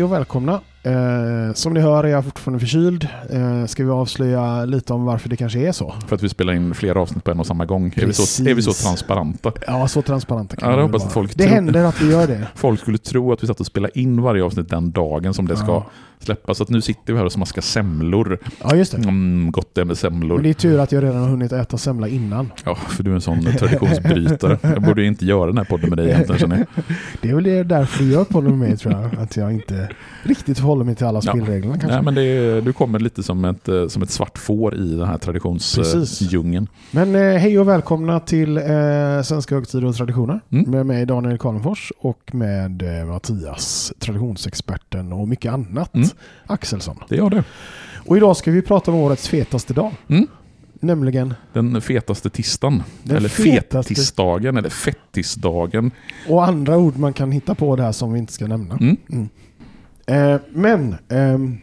Hej och välkomna. Eh, som ni hör är jag fortfarande förkyld. Eh, ska vi avslöja lite om varför det kanske är så? För att vi spelar in flera avsnitt på en och samma gång. Är vi, så, är vi så transparenta? Ja, så transparenta kan Ja, väl hoppas att folk Det händer att vi gör det. Folk skulle tro att vi satt och spelade in varje avsnitt den dagen som det ska Ja. släppas. Så att nu sitter vi här och smaskar semlor. Ja, just det. Mm, gott det med Men semlor. det är tur att jag redan har hunnit äta semla innan. Ja, för du är en sån traditionsbrytare. Jag borde ju inte göra den här podden med dig egentligen känner jag. Det är väl det därför du gör podden med mig tror jag. Att jag inte riktigt håller mig till alla Ja. spelreglerna kanske. Nej, men det är, du kommer lite som ett, eh, som ett svart får i den här traditionsdjungeln. Men eh, hej och välkomna till eh, Svenska högtider och traditioner. Mm. Med mig Daniel Karlenfors och med eh, Mattias, traditionsexperten och mycket annat. Mm. Axelsson. Det gör du. Och idag ska vi prata om årets fetaste dag. Mm. Nämligen, Den fetaste tisdagen. Den eller fetaste- fettisdagen. Eller fettisdagen. och andra ord man kan hitta på där som vi inte ska nämna. Mm. Eh, men ehm,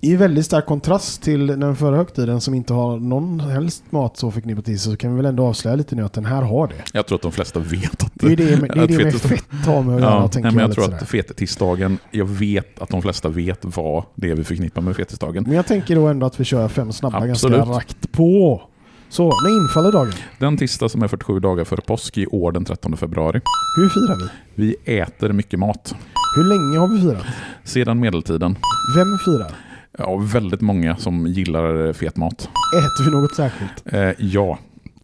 i väldigt stark kontrast till den förra högtiden som inte har någon helst mat så förknippat till sig så kan vi väl ändå avslöja lite nu att den här har det. Jag tror att de flesta vet att Det är det med, det är det med fett har med att göra. Ja, tänker nej, men jag lite tror sådär. att fettisdagen, jag vet att de flesta vet vad det är vi förknippar med fettisdagen. Men jag tänker då ändå att vi kör fem snabba Absolut. ganska rakt på. Så, när infaller dagen? Den tisdag som är 47 dagar före påsk i år den 13 februari. Hur firar vi? Vi äter mycket mat. Hur länge har vi firat? Sedan medeltiden. Vem firar? Ja, väldigt många som gillar fet mat. Äter vi något särskilt? Eh, ja.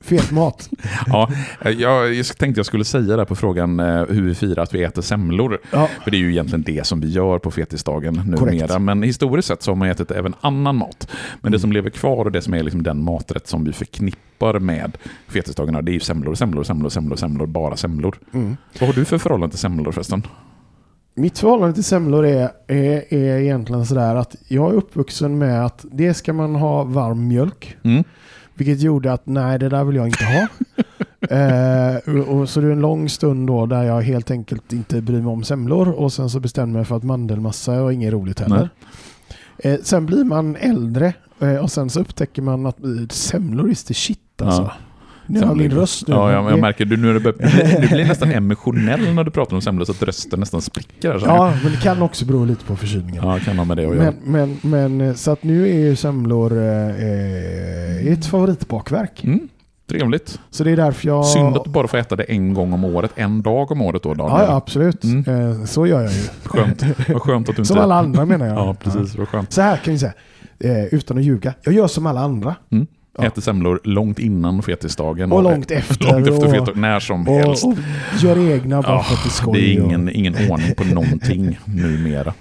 Fet mat? ja, eh, jag, tänkte jag skulle säga där på frågan eh, hur vi firar att vi äter semlor. Ja, För det är ju egentligen det som vi gör på fetisdagen numera. Men historiskt sett så har man ätit även annan mat. Men det som lever kvar och det som är liksom den maträtt som vi förknippar med fetisdagarna, det är ju semlor, semlor, semlor, semlor, semlor, bara semlor. mm. Vad har du för förhållande till semlor förresten? Mitt förhållande till semlor är, är, är egentligen sådär att jag är uppvuxen med att det ska man ha varm mjölk. Mm. Vilket gjorde att nej, det där vill jag inte ha. eh, och, så det är en lång stund då där jag helt enkelt inte bryr mig om semlor och sen så bestämde jag mig för att mandelmassa var inget roligt heller. Eh, sen blir man äldre eh, och sen så upptäcker man att eh, semlor is the shit alltså. Ja. Nu har min röst nu. Ja, jag, jag märker du, nu är det, du, du blir nästan emotionell när du pratar om semlor så att rösten nästan spricker. Så. Ja, men det kan också bero lite på förkylningen. ja, kan ha med det att göra. Men, men, men så att nu är ju semlor eh, eh, ett favoritbakverk. Mm, trevligt. Så det är därför jag... Synd att du bara får äta det en gång om året, en dag om året då Daniel. Ja, ja absolut. Mm. Eh, så gör jag ju. Skönt. Vad skönt att du inte... Som alla andra menar jag. Ja, precis. Vad skönt. Så här kan vi säga, eh, utan att ljuga. Jag gör som alla andra. Mm. Ja. Äter semlor långt innan fetisdagen. Och långt efter. Långt efter och, fetisdagen, när som helst. och, och gör egna bara för att det är skoj. det är och- ingen, ingen ordning på någonting numera.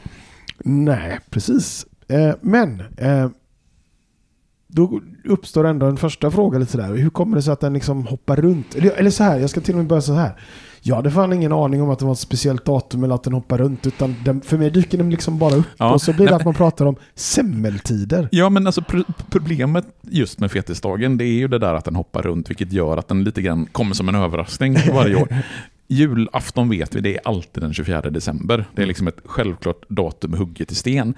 Nej, precis. Eh, men eh, då uppstår ändå en första fråga lite sådär. Hur kommer det sig att den liksom hoppar runt? Eller, eller så här, jag ska till och med börja så här. Jag hade fan ingen aning om att det var ett speciellt datum eller att den hoppar runt. Utan den, för mig dyker den liksom bara upp. Ja, och så blir det att man pratar om semmeltider. Ja, men alltså pr- problemet just med fetisdagen, det är ju det där att den hoppar runt, vilket gör att den lite grann kommer som en överraskning varje år. Julafton vet vi, det är alltid den 24 december. Det är liksom ett självklart datum hugget i sten.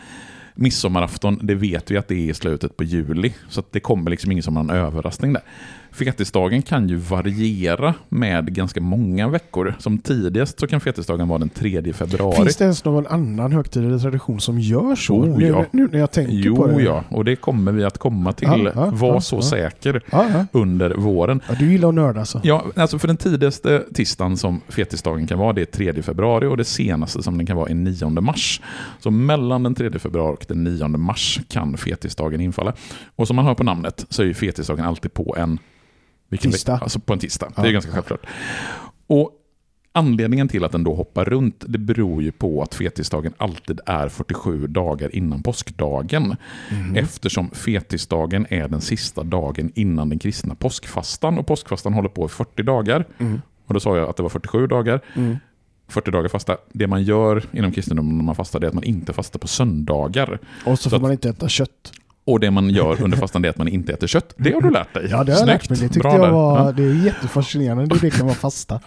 Midsommarafton, det vet vi att det är i slutet på juli, så det kommer liksom ingen som någon överraskning där. Fetisdagen kan ju variera med ganska många veckor. Som tidigast så kan fetisdagen vara den 3 februari. Finns det ens någon annan högtid eller tradition som gör så? Oh, nu, ja. nu när jag tänker på Jo, det. ja, och det kommer vi att komma till. Ja, ja, Var ja, så säker under våren. ja, du gillar att nörda alltså? Ja, alltså för den tidigaste tisdagen som fetisdagen kan vara, det är 3 februari och det senaste som den kan vara är 9 mars. Så mellan den 3 februari och den 9 mars kan fetisdagen infalla. Och som man hör på namnet så är ju fetisdagen alltid på en vilken Tisdag. Alltså på en tisdag. Det Ja. är ganska självklart. Och Anledningen till att den då hoppar runt, det beror ju på att fetisdagen alltid är 47 dagar innan påskdagen. Mm. Eftersom fetisdagen är den sista dagen innan den kristna påskfastan. Och påskfastan håller på i 40 dagar. Mm. Och då sa jag att det var 47 dagar. Mm. 40 dagar fasta. Det man gör inom kristendomen när man fastar är att man inte fastar på söndagar. Och så Så får att- man inte äta kött. Och det man gör under fastan är att man inte äter kött. Det har du lärt dig. Ja, det har jag lärt Snyggt. mig. Det tyckte Bra jag var Ja. det är jättefascinerande hur det kan vara fasta.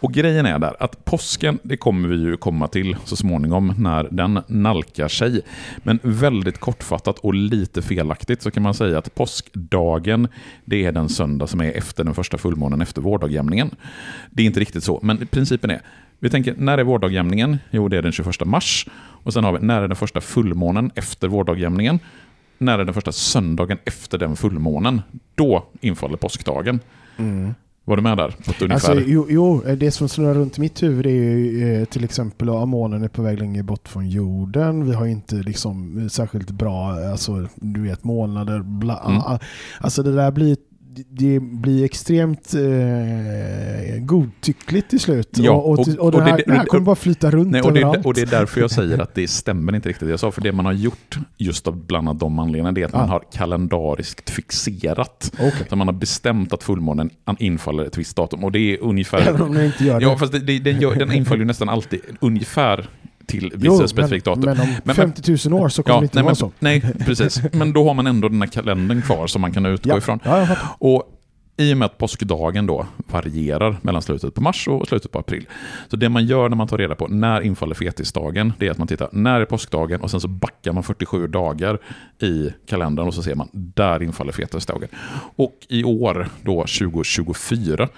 Och grejen är där att påsken, det kommer vi ju komma till så småningom när den nalkar sig. Men väldigt kortfattat och lite felaktigt så kan man säga att påskdagen, det är den söndag som är efter den första fullmånen efter vårdagjämningen. Det är inte riktigt så, men principen är vi tänker, när är vårdagjämningen? Jo, det är den 21 mars. Och sen har vi, när är den första fullmånen efter vårdagjämningen? När är den första söndagen efter den fullmånen? Då infaller påskdagen. Var du med där? Alltså, jo, jo, det som snurrar runt i mitt huvud är ju eh, till exempel att månen är på väg längre bort från jorden. Vi har inte liksom särskilt bra, alltså du vet månader, bla, Mm. Alltså det där blir det blir extremt eh, godtyckligt till slut. Ja, och, och, och- det, och här, det- det här kommer bara flyta runt Nej, och, det, överallt. och det är därför jag säger att det stämmer inte riktigt jag sa. För det man har gjort, just av bland annat de anledningarna, det är att man Ja. har kalendariskt fixerat. Okej. Så man har bestämt att fullmånen infaller ett visst datum. Och det är ungefär... Även om den inte gör det. Ja, fast det, den, gör, den infaller ju nästan alltid ungefär till Jo, vissa specifikt men, datum. men om men- 50 000 år så kommer Ja, det inte nej, vara men, så. nej, precis. Men då har man ändå den här kalendern kvar som man kan utgå Ja, ifrån. ja. Och i och med att påskdagen då varierar mellan slutet på mars och slutet på april. Så det man gör när man tar reda på när infaller fetisdagen, det är att man tittar när är påskdagen och sen så backar man 47 dagar i kalendern och så ser man där infaller fetisdagen. Och i år, då 2024,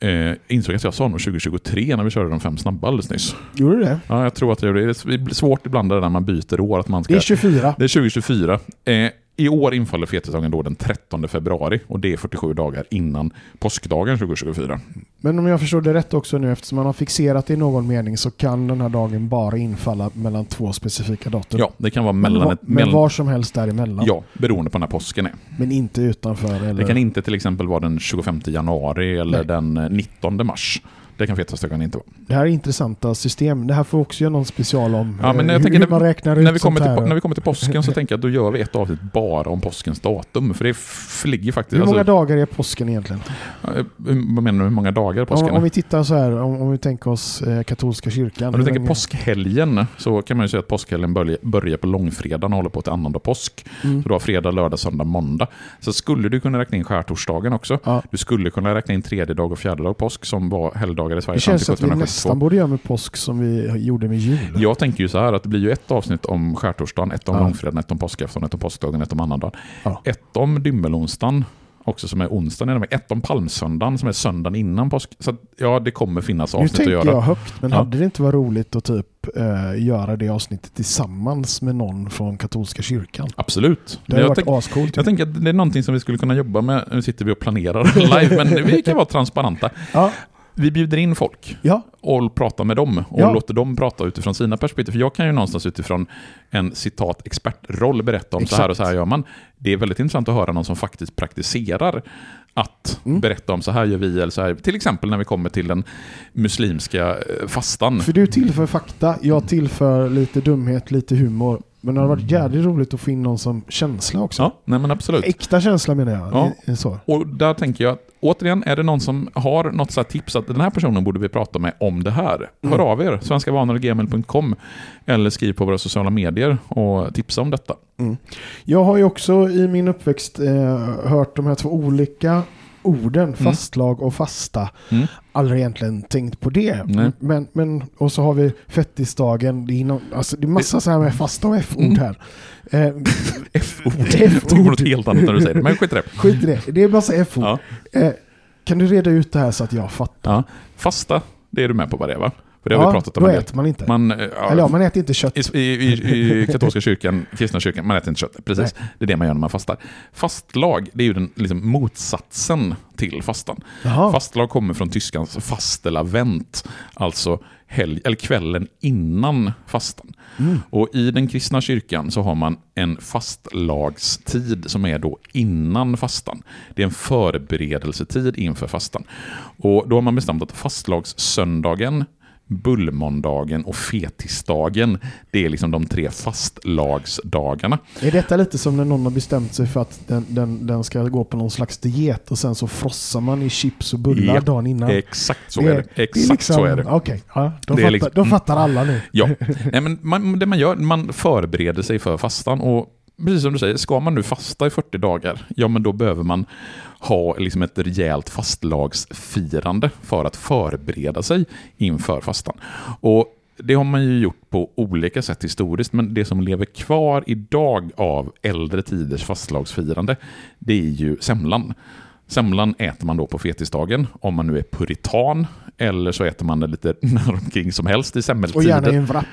eh, insåg jag att jag sa nog 2023 när vi körde de fem snabba alldeles nyss. Gjorde du det? Ja, jag tror att jag gjorde det. Det blir svårt ibland det där när man byter år. Att man ska... Det är 24. Det är 2024. Eh, I år infaller fetisdagen då den 13 februari och det är 47 dagar innan påskdagen 2024. Men om jag förstår det rätt också nu, eftersom man har fixerat det i någon mening så kan den här dagen bara infalla mellan två specifika datum. Ja, det kan vara men, mellan va- ett... men Mellan, var som helst däremellan. ja, beroende på när påsken är. Men inte utanför. Eller? Det kan inte till exempel vara den 25 januari eller Nej. den eh, 19 mars. Det kan fetisdagen inte vara. Det här är intressanta system. Det här får vi också göra någon special om. Ja, men eh, jag hur, tänker hur man räknar ut När vi, sånt kommer till, här. när vi kommer till påsken så tänker jag att då gör vi ett avsnitt bara om påskens datum. För det flyger faktiskt... Hur många alltså, dagar är påsken egentligen? eh, vad menar du? Hur många dagar är påsken Om, om vi tittar så här, om, om vi tänker oss eh, katolska kyrkan. Om du tänker påskhelgen så kan man ju säga att påskhelgen börjar, börjar på långfredagen och håller på till annandag påsk. Mm. Så du har fredag, lördag, söndag, måndag. Så skulle du kunna räkna in skärtorsdagen också. Ja. Du skulle kunna räkna in tredje dag och fjärde dag påsk som var helgdagar i Sverige Det känns till att vi nästan 1772. borde göra med påsk som vi gjorde med jul. Jag tänker ju så här att det blir ju ett avsnitt om skärtorsdagen, ett om Ja. långfredagen, ett om påskafton, ett om påskdagen, ett om annandagen. Ja. Ett om dymmelonsdagen, också som är onsdagen, ett om palmsöndagen som är söndagen innan påsk. Så att, ja, det kommer finnas Nu avsnitt att tänker göra. jag högt, men Ja. hade det inte varit roligt att typ eh, göra det avsnittet tillsammans med någon från katolska kyrkan? Absolut. Det hade jag, varit ascoolt. jag tänker att det är någonting som vi skulle kunna jobba med. Nu sitter vi och planerar live, men vi kan vara transparenta. Ja, Vi bjuder in folk ja, och pratar med dem och Ja. låter dem prata utifrån sina perspektiv. För jag kan ju någonstans utifrån en citat expertroll berätta om så här och så här gör man. Det är väldigt intressant att höra någon som faktiskt praktiserar att Mm. berätta om så här gör vi eller så här. Till exempel när vi kommer till den muslimska eh, fastan. för du tillför fakta, jag tillför lite dumhet, lite humor. Men det hade varit jävligt roligt att få in någon som känsla också. Ja, nej men absolut. Äkta känsla menar jag. Ja. Så. Och där tänker jag att återigen, är det någon som har något så tips att den här personen borde vi prata med om det här? Hör Mm. av er, svenskavanor.gmail.com eller skriv på våra sociala medier och tipsa om detta. Jag har ju också i min uppväxt eh, hört de här två olika orden, fastlag och fasta. Mm. Aldrig egentligen tänkt på det. Men, men, och så har vi fettisdagen. Det är, inom, alltså, det är massa så här med fasta och f-ord Mm. här. Eh, F-ord. Jag tänker på något helt annat när du säger det, men skit i det. skit i det. Det är massa f-ord. Ja. Eh, kan du reda ut det här så att jag fattar? Ja. Fasta, det är du med på vad det är va? För det har vi pratat om. då äter man inte. Man, eh, ja, Eller ja, man äter inte kött. I, i, i, katolska kyrkan, kristna kyrkan, man äter inte kött. Precis. Det är det man gör när man fastar. Fastlag, det är ju den liksom, motsatsen till fastan. Jaha. Fastlag kommer från tyskans fastelavent, alltså helg, eller kvällen innan fastan. Och I den kristna kyrkan så har man en fastlagstid som är då innan fastan. Det är en förberedelsetid inför fastan. Och Då har man bestämt att fastlagssöndagen bullmåndagen och fetisdagen. Det är liksom de tre fastlagsdagarna. Är detta lite som när någon har bestämt sig för att den, den, den ska gå på någon slags diet och sen så frossar man i chips och bullar Ja, dagen innan? Exakt så är, det. Exakt liksom, så är det. Okej, ja, då, Det är fattar, liksom- då fattar alla nu. Ja, Nej, men man, det man gör, man förbereder sig för fastan och precis som du säger, ska man nu fasta i 40 dagar, ja men då behöver man ha liksom ett rejält fastlagsfirande för att förbereda sig inför fastan. Och det har man ju gjort på olika sätt historiskt, men det som lever kvar idag av äldre tiders fastlagsfirande, det är ju semlan. Semlan äter man då på fetisdagen, om man nu är puritan, eller så äter man det lite när omkring som helst i Och semmeltider. gärna i en wrap.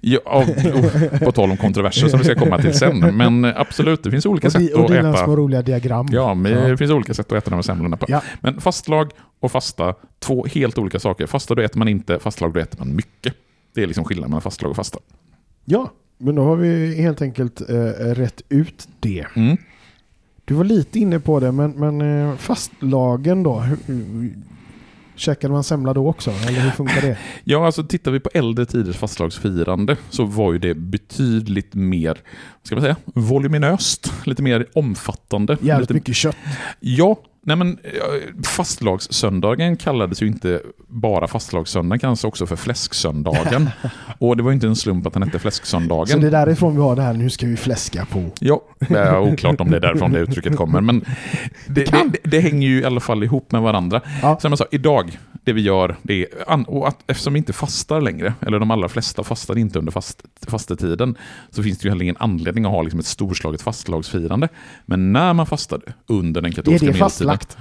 Ja, och, på tal om kontroverser som vi ska komma till sen. Men absolut, det finns olika Och, sätt och att dina äta. små roliga diagram. Ja, men Ja. det finns olika sätt att äta de här semlorna på. Ja. Men fastlag och fasta, två helt olika saker. Fasta då äter man inte, fastlag då äter man mycket. Det är liksom skillnaden mellan fastlag och fasta. Ja, men då har vi helt enkelt eh, rätt ut det. Mm. Du var lite inne på det, men, men eh, fastlagen då? Käkade man semla då också? Eller hur funkar det? Ja, alltså tittar vi på äldre tiders fastlagsfirande så var ju det betydligt mer, vad ska man säga, voluminöst, lite mer omfattande. Jävligt lite, mycket kött. Ja, nej men fastlagssöndagen kallades ju inte bara fastlagssöndagen, kanske också för fläsksöndagen. Och det var ju inte en slump att den hette Så fläsksöndagen. det är därifrån vi har det här, nu ska vi fläska på. Ja, det är oklart om det är därifrån det uttrycket kommer, men det, det, det, det hänger ju i alla fall ihop med varandra. Ja. Som jag sa, idag, det vi gör, det är, och att, eftersom vi inte fastar längre, eller de allra flesta fastar inte under fast, fastetiden, så finns det ju heller ingen anledning att ha liksom ett storslaget fastlagsfirande. Men när man fastade under den katolska medeltiden, fastlagt?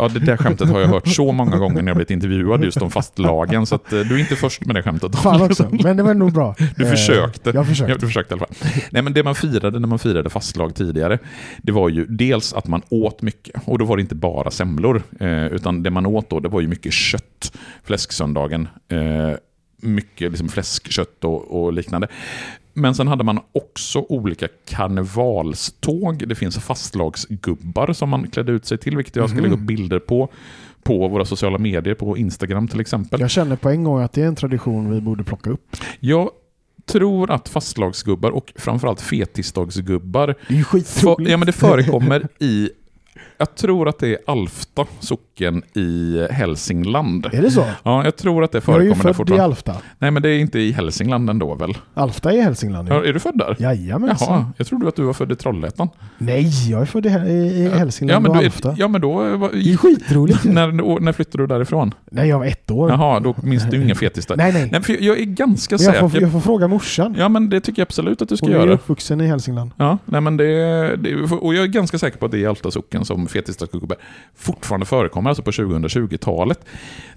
Ja, det där skämtet har jag hört så många gånger när jag blivit intervjuad just om fastlagen, så att, eh, du är inte först med det skämtet. Fan också, men det var nog bra. Du Eh, försökte. Jag försökte. Ja, du försökte i alla fall. Nej, men det man firade när man firade fastlag tidigare, det var ju dels att man åt mycket. Och då var det inte bara semlor, eh, utan det man åt då, det var ju mycket kött. Fläsksöndagen, eh, mycket liksom fläskkött och, och liknande. Men sen hade man också olika karnevalståg. Det finns fastlagsgubbar som man klädde ut sig till, vilket jag ska lägga upp bilder på på våra sociala medier, på Instagram till exempel. Jag känner på en gång att det är en tradition vi borde plocka upp. Jag tror att fastlagsgubbar och framförallt fetisdagsgubbar, Det är ju för, ja, men det förekommer i, jag tror att det är Alfta socken i Hälsingland. Är det så? Ja, jag tror att det Jag är ju förekommer där född i fortfarande. Alfta. Nej, men det är inte i Hälsingland ändå väl? Alfta är i Hälsingland. Ja, Ja. är du född där? Jajamensan. Jaha, jag trodde att du var född i Trollhättan. Nej, jag är född i, i, Ja, Hälsingland men och Alfta. ja, men då... var- Det är skitroligt. när, när flyttade du därifrån? Nej, jag var ett år. Jaha, då minns du inga fetisar. Nej, nej. Nej, för jag är ganska jag, säker. får, jag får fråga morsan. Ja, men det tycker jag absolut att du ska Hon är göra. uppvuxen i Hälsingland. Ja, nej men det, det, och jag är ganska säker på att det är i Alta socken som fetisdagsgubbar fortfarande förekommer, alltså på 2020-talet.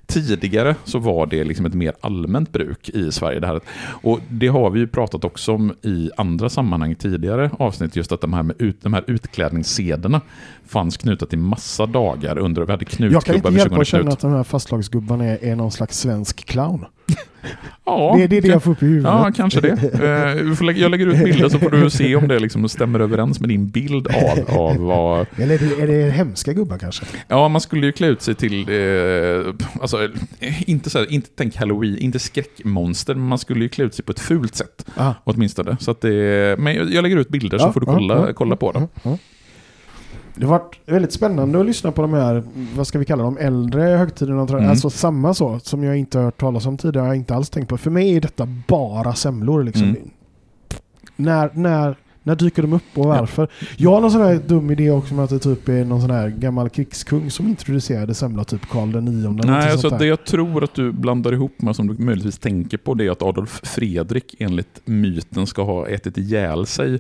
Tidigare så var det liksom ett mer allmänt bruk i Sverige. Det här. Och det har vi ju pratat också om i andra sammanhang tidigare avsnitt, just att de här, med ut, de här utklädningssederna fanns knutna till massa dagar under, vi hade Jag kan inte hjälpa 20 att känna att de här fastlagsgubbarna är, är någon slags svensk clown. Ja, det, det är det jag får upp i huvudet. Ja, kanske det. Eh, Jag lägger ut bilder så får du se om det liksom stämmer överens med din bild av, av vad, Eller är det, är det hemska gubbar kanske? Ja, man skulle ju klä ut sig till, eh, alltså, eh, inte, så här, inte tänk halloween, inte skräckmonster, men man skulle ju klä ut sig på ett fult sätt. Ah. Åtminstone. Så att det, men jag jag lägger ut bilder så Ja, får du kolla, ja, kolla på dem. Ja. Det har varit väldigt spännande att lyssna på de här, vad ska vi kalla dem, äldre högtiderna. Mm. Alltså samma så, som jag inte har hört talas om tidigare, har jag inte alls tänkt på. För mig är detta bara semlor liksom. Mm. När, när, när dyker de upp och varför? Jag har någon sån här dum idé också med att det typ är någon sån här gammal krigskung som introducerade semla, typ Karl den nionde. Nej, alltså det jag tror att du blandar ihop med, som du möjligtvis tänker på, det är att Adolf Fredrik enligt myten ska ha ätit ihjäl sig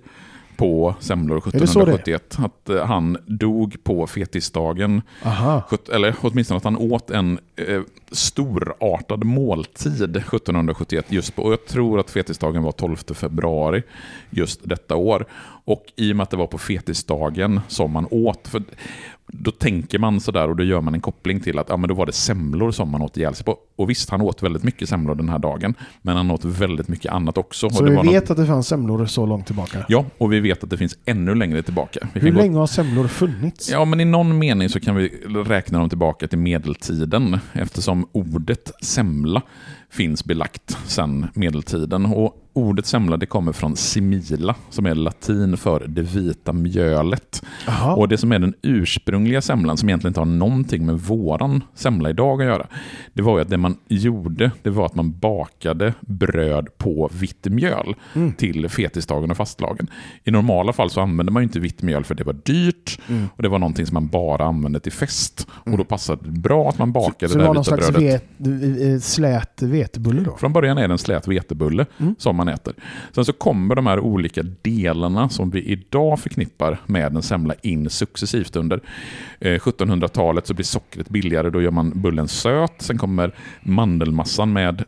på semlor det så det är? 1771. Att eh, han dog på fetisdagen Aha. Eller åtminstone att han åt en eh, storartad måltid 1771. Just på, och jag tror att fetisdagen var 12 februari just detta år. Och i och med att det var på fetisdagen som man åt, för då tänker man sådär och då gör man en koppling till att ja, men då var det semlor som man åt ihjäl sig på. Och visst, han åt väldigt mycket semlor den här dagen, men han åt väldigt mycket annat också. Så vi vet något... att det fanns semlor så långt tillbaka? Ja, och vi vet att det finns ännu längre tillbaka. Vi Hur kan gå- länge har semlor funnits? Ja, men i någon mening så kan vi räkna dem tillbaka till medeltiden eftersom ordet semla finns belagt sedan medeltiden. Och ordet semla det kommer från simila som är latin för det vita mjölet. Jaha. Och det som är den ursprungliga semlan som egentligen inte har någonting med våran semla idag att göra. Det var ju att det man gjorde det var att man bakade bröd på vitt mjöl Mm. till fetisdagen och fastlagen. I normala fall så använde man ju inte vitt mjöl för det var dyrt Mm. och det var någonting som man bara använde till fest. Och då passade det bra att man bakade så det det var där någon vita slags brödet. vet, eh, slät vetebulle då? Från början är det en slät vetebulle Mm. som man äter. Sen så kommer de här olika delarna som vi idag förknippar med en semla in successivt under eh, 1700-talet så blir sockret billigare, då gör man bullen söt. Sen kommer mandelmassan med,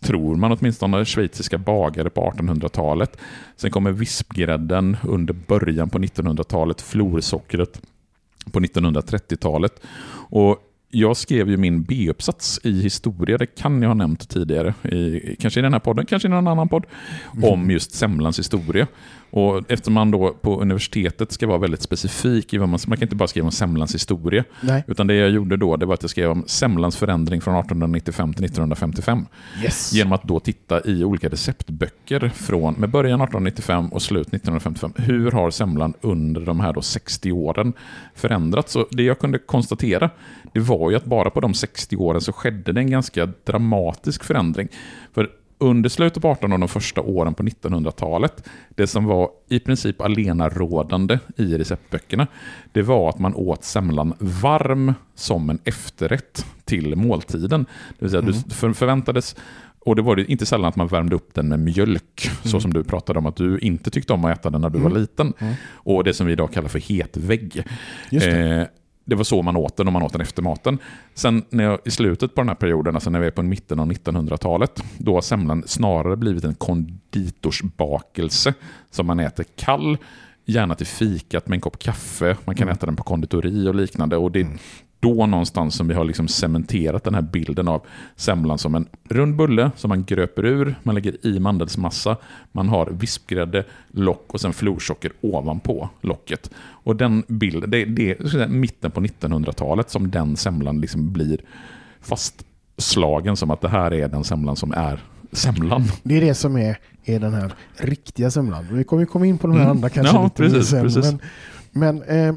tror man åtminstone, schweiziska bagare på 1800-talet. Sen kommer vispgrädden under början på 1900-talet, florsockret på 1930-talet. Och jag skrev ju min B-uppsats i historia, det kan jag ha nämnt tidigare, i, kanske i den här podden, kanske i någon annan podd, om just semlans historia. Och eftersom man då på universitetet ska vara väldigt specifik i vad man, man kan inte bara skriva om semlans historia, Nej. utan det jag gjorde då det var att jag skrev om semlans förändring från 1895 till 1955. Yes. Genom att då titta i olika receptböcker från med början 1895 och slut 1955. Hur har semlan under de här då 60 åren förändrats? Och det jag kunde konstatera det var ju att bara på de 60 åren så skedde det en ganska dramatisk förändring. För under slutet på 1800 och de första åren på 1900-talet, det som var i princip alena rådande i receptböckerna, det var att man åt semlan varm som en efterrätt till måltiden. Det vill säga, du för, förväntades och det var det inte sällan att man värmde upp den med mjölk, så som du pratade om att du inte tyckte om att äta den när du var liten. Och det som vi idag kallar för hetvägg. Det. Var så man åt den och man åt den efter maten. Sen när jag, i slutet på den här perioden, alltså när vi är på mitten av 1900-talet, då har semlan snarare blivit en konditorsbakelse som man äter kall, gärna till fikat med en kopp kaffe. Man kan äta den på konditori och liknande. Och det då någonstans som vi har liksom cementerat den här bilden av semlan som en rund bulle som man gröper ur, man lägger i mandelsmassa, man har vispgrädde, lock och sen florsocker ovanpå locket. Och den bilden, det, det är mitten på 1900-talet som den semlan liksom blir fastslagen som att det här är den semlan som är semlan. Det är det som är, är den här riktiga semlan. Vi kommer komma in på de här Mm. andra kanske Ja, lite precis, precis. Men, men eh,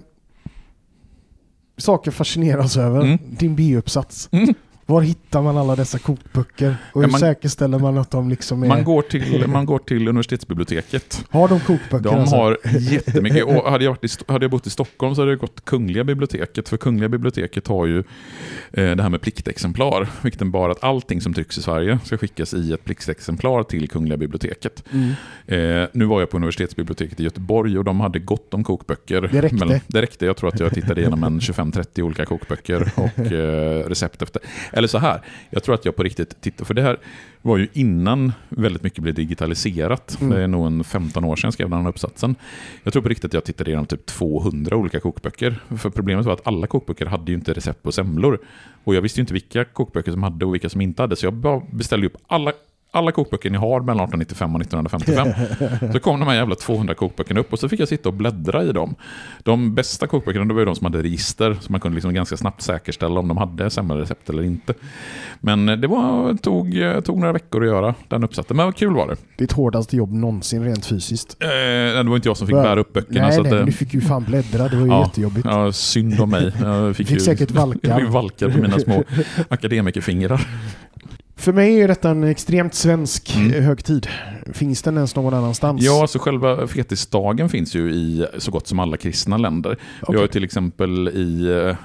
saker fascineras över. Mm. Din B-uppsats. Mm. Var hittar man alla dessa kokböcker? Och hur Ja, man- säkerställer man att de liksom är... Man går till, man går till universitetsbiblioteket. Har de kokböcker? De alltså? har jättemycket. Och hade, jag varit i, hade jag bott i Stockholm så hade jag gått Kungliga biblioteket. För Kungliga biblioteket har ju eh, det här med pliktexemplar. Vilket innebär att allting som trycks i Sverige ska skickas i ett pliktexemplar till Kungliga biblioteket. Mm. Eh, nu var jag på universitetsbiblioteket i Göteborg och de hade gott om kokböcker. Det räckte. Men det räckte. Jag tror att jag tittade igenom en 25-30 olika kokböcker och eh, recept efter. Eller så här, jag tror att jag på riktigt tittade, för det här var ju innan väldigt mycket blev digitaliserat. Mm. Det är nog en 15 år sedan skrev den här uppsatsen. Jag tror på riktigt att jag tittade igenom typ 200 olika kokböcker. För problemet var att alla kokböcker hade ju inte recept på semlor. Och jag visste ju inte vilka kokböcker som hade och vilka som inte hade. Så jag beställde upp alla alla kokböcker ni har mellan 1895 och 1955. Så kom de här jävla 200 kokböckerna upp och så fick jag sitta och bläddra i dem. De bästa kokböckerna det var de som hade register, så man kunde liksom ganska snabbt säkerställa om de hade semmelrecept eller inte. Men det var, tog, tog några veckor att göra den uppsatten, men vad kul var det. Ditt hårdaste jobb någonsin rent fysiskt. Eh, det var inte jag som fick bära upp böckerna. nej, nej, eh, du fick ju fan bläddra. Det var ju Ja. jättejobbigt. Ja, synd om mig. Jag fick, Fick ju, säkert valkar. Jag fick valkar på mina små akademikerfingrar. För mig är detta en extremt svensk Mm. eh, högtid. Finns den ens någon annanstans? Ja, så själva fetisdagen finns ju i så gott som alla kristna länder. Vi har till exempel i eh,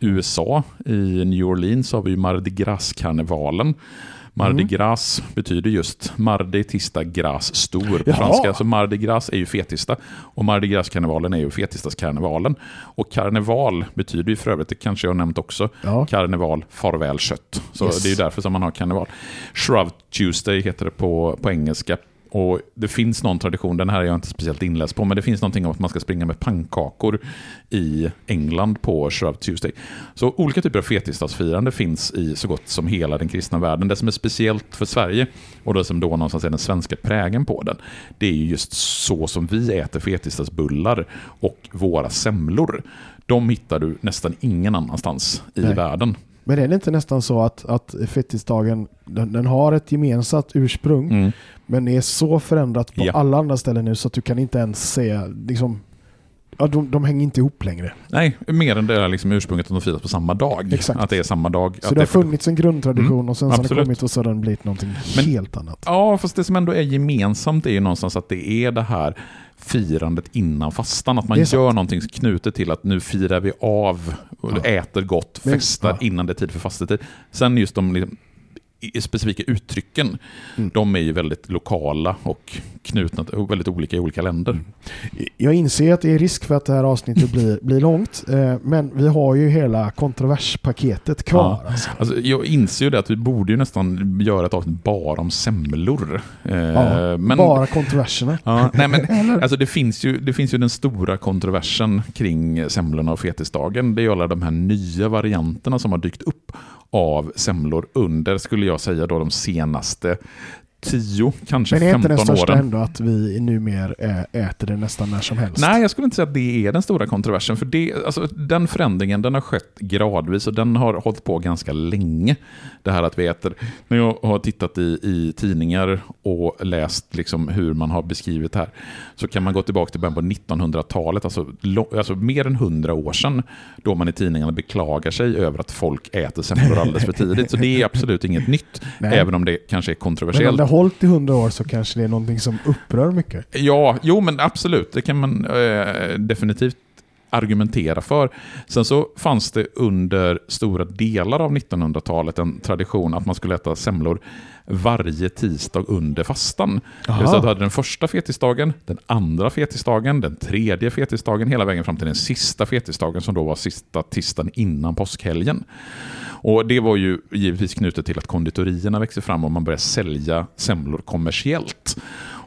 USA, i New Orleans, har vi ju Mardi Gras-karnevalen. Mardi Mm. Gras betyder just Mardi, tisdag, gras, stor på Jaha. franska. Så Mardi Gras är ju fetisdag och Mardi Gras-karnevalen är ju fetisdagskarnevalen. Och karneval betyder ju för övrigt, det kanske jag har nämnt också, Ja. karneval, farväl kött. Så Yes. det är ju därför som man har karneval. Shrub Tuesday heter det på, på engelska. Och det finns någon tradition, den här är jag inte speciellt inläst på, men det finns någonting om att man ska springa med pannkakor i England på Shrub Tuesday. Så olika typer av fetisdagsfirande finns i så gott som hela den kristna världen. Det som är speciellt för Sverige, och det som då någonstans är den svenska prägen på den, det är ju just så som vi äter fetisdagsbullar och våra semlor. De hittar du nästan ingen annanstans i Nej. världen. Men är det inte nästan så att, att fettisdagen den, den har ett gemensamt ursprung Mm. men är så förändrat på Ja. alla andra ställen nu så att du kan inte ens se liksom, ja, de, de hänger inte ihop längre. Nej, mer än det är liksom ursprunget att de firas på samma dag. Exakt. Att det är samma dag. Så det har funnits en grundtradition Mm, och sen så har det kommit och så har den blivit någonting Men- helt annat. Ja, fast det som ändå är gemensamt är ju någonstans att det är det här firandet innan fastan. Att man gör någonting knutet till att nu firar vi av, och Ja. äter gott, festar ja. innan det är tid för fastetid. Sen just de specifika uttrycken, Mm. de är ju väldigt lokala och knutna och väldigt olika i olika länder. Mm. Jag inser att det är risk för att det här avsnittet blir, blir långt, eh, men vi har ju hela kontroverspaketet kvar. Ja. Alltså. Alltså, jag inser ju det att vi borde ju nästan göra ett avsnitt bara om semlor. Eh, Ja, men, Bara kontroverserna. Ja, nej men, alltså det, finns ju, det finns ju den stora kontroversen kring semlorna och fetisdagen. Det är ju alla de här nya varianterna som har dykt upp av semlor under, skulle jag säga, då de senaste 10, kanske Men är inte 15 den största åren. ändå att vi numera eh, äter det nästan när som helst? Nej, jag skulle inte säga att det är den stora kontroversen. För det, alltså, den förändringen den har skett gradvis och den har hållit på ganska länge. Det här att vi äter. När jag har tittat i, i tidningar och läst liksom hur man har beskrivit det här så kan man gå tillbaka till början på 1900-talet, alltså, alltså mer än 100 år sedan, då man i tidningarna beklagar sig över att folk äter semlor alldeles för tidigt. Så det är absolut inget nytt, Nej. även om det kanske är kontroversiellt hållit i hundra år så kanske det är någonting som upprör mycket. Ja, jo men absolut. Det kan man eh, definitivt argumentera för. Sen så fanns det under stora delar av 1900-talet en tradition att man skulle äta semlor varje tisdag under fastan. Det vill säga du hade den första fetisdagen, den andra fetisdagen, den tredje fetisdagen, hela vägen fram till den sista fetisdagen som då var sista tisdagen innan påskhelgen. Och Det var ju givetvis knutet till att konditorierna växte fram och man började sälja semlor kommersiellt.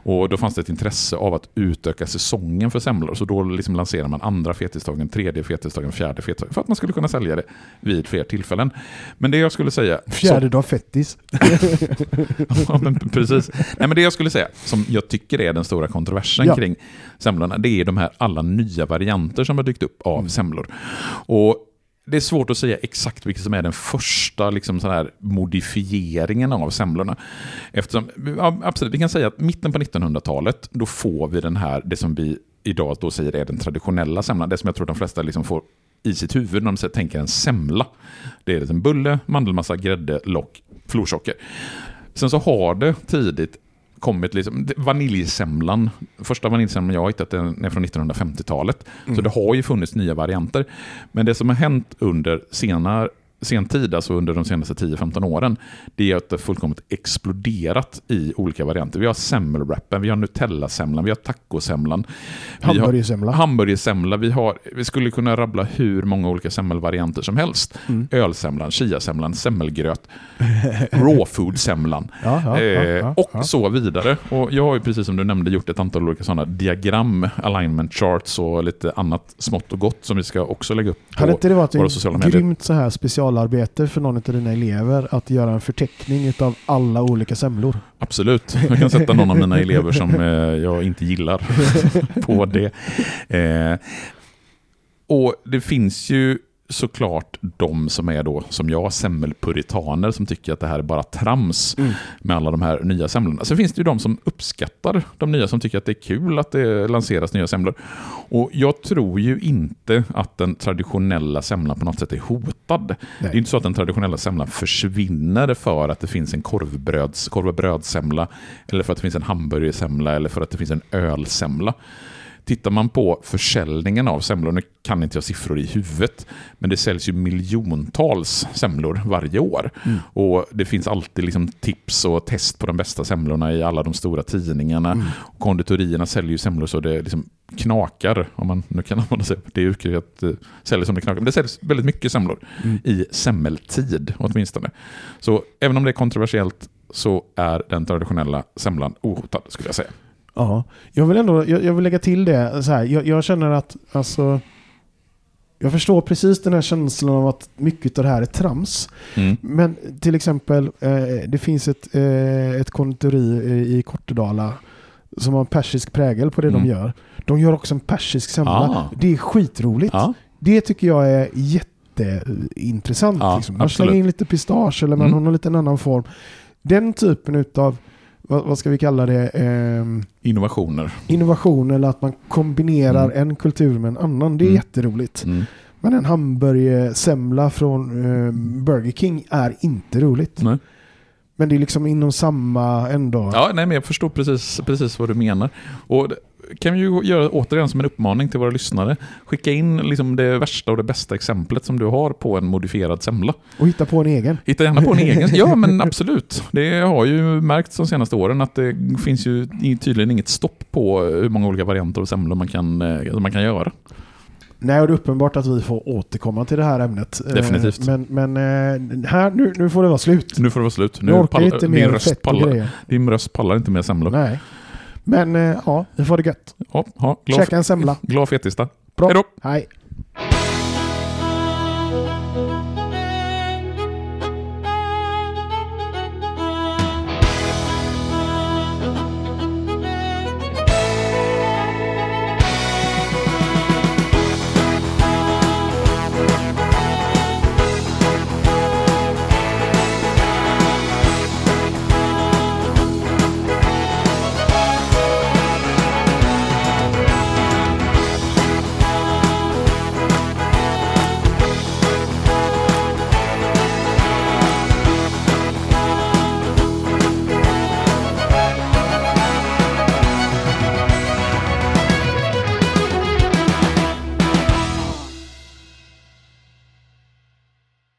Och Då fanns det ett intresse av att utöka säsongen för semlor. Så då liksom lanserade man andra fetisdagen, tredje fetisdagen, fjärde fetisdagen. För att man skulle kunna sälja det vid fler tillfällen. Men det jag skulle säga... Fjärde dag fettis. ja, men precis. Nej, men det jag skulle säga, som jag tycker är den stora kontroversen Ja. kring semlorna, det är de här alla nya varianter som har dykt upp av Mm. semlor. Och det är svårt att säga exakt vilken som är den första liksom, sån här modifieringen av semlorna. Eftersom, ja, absolut, vi kan säga att mitten på 1900-talet, då får vi den här, det som vi idag då säger är den traditionella semlan. Det som jag tror de flesta liksom får i sitt huvud när de tänker en semla. Det är en bulle, mandelmassa, grädde, lock, florsocker. Sen så har det tidigt kommit liksom, vaniljsemlan, första vaniljsemlan jag har hittat är från 1950-talet. Så det har ju funnits nya varianter. Men det som har hänt under senare sen tid, alltså under de senaste 10-15 åren, det är att det fullkomligt exploderat i olika varianter. Vi har semmelwrappen, vi har Nutella-semlan, vi har tacosemlan. vi har- Hamburgersemla. Hamburgersemla, vi, har, vi skulle kunna rabbla hur många olika semmelvarianter som helst. Mm. Ölsemlan, chiasemlan, semmelgröt, rawfood-semlan Ja, ja, ja, eh, och så vidare. Och jag har ju precis som du nämnde gjort ett antal olika sådana diagram, alignment charts och lite annat smått och gott som vi ska också lägga upp på Hade inte det varit våra sociala medier. grymt så här specialarbete för någon av dina elever att göra en förteckning av alla olika semlor? Absolut. Jag kan sätta någon av mina elever som eh, jag inte gillar på det. Eh, och det finns ju såklart de som är då, som jag, semmelpuritaner som tycker att det här är bara trams Mm. med alla de här nya semlorna. Sen finns det ju de som uppskattar de nya, som tycker att det är kul att det lanseras nya semlor. Och jag tror ju inte att den traditionella semlan på något sätt är hotad. Det är inte så att den traditionella semlan försvinner för att det finns en korvbröds, korv och brödsemla, eller för att det finns en hamburgersemla, eller för att det finns en ölsemla. Tittar man på försäljningen av semlor, nu kan inte jag siffror i huvudet, men det säljs ju miljontals semlor varje år. Mm. Och Det finns alltid liksom tips och test på de bästa semlorna i alla de stora tidningarna. Och konditorierna säljer ju semlor så det liksom knakar, om man nu kan använda sig av det yrket, eh, säljer som det knakar. Men det säljs väldigt mycket semlor Mm. i semmeltid åtminstone. Så även om det är kontroversiellt så är den traditionella semlan ohotad skulle jag säga. Ja, jag vill ändå jag, jag vill lägga till det. Så här, jag, jag känner att alltså, jag förstår precis den här känslan av att mycket av det här är trams. Mm. Men till exempel, eh, det finns ett, eh, ett konditori i, i Kortedala som har en persisk prägel på det Mm. de gör. De gör också en persisk semla. Ah. Det är skitroligt. Ja, Det tycker jag är jätteintressant. Ja, liksom. Man slänger in lite pistage eller man Mm. har någon liten annan form. Den typen utav, vad, vad ska vi kalla det, ehm, innovationer. innovation eller att man kombinerar Mm. en kultur med en annan. Det är Mm. jätteroligt. Mm. Men en hamburgersemla från eh, Burger King är inte roligt. Nej. Men det är liksom inom samma ändå. Ja, nej, men jag förstår precis, precis vad du menar. Och kan vi ju göra återigen som en uppmaning till våra lyssnare. Skicka in liksom det värsta och det bästa exemplet som du har på en modifierad semla. Och hitta på en egen. Hitta gärna på en egen. Ja, men absolut. Det har ju märkts de senaste åren att det finns ju tydligen inget stopp på hur många olika varianter av semlor man kan, eh, man kan göra. Nej, och det är uppenbart att vi får återkomma till det här ämnet. Eh, Definitivt. Men, men eh, här, nu, nu får det vara slut. Nu får det vara slut. Nu Nu orkar pallar- inte din, mer röst fett och pallar, din röst pallar inte mer semlor. Nej. Men eh, ja, vi får det gött. Ja, ja, glad, Käka en semla. Glad fettisdag. Hej då. Hej.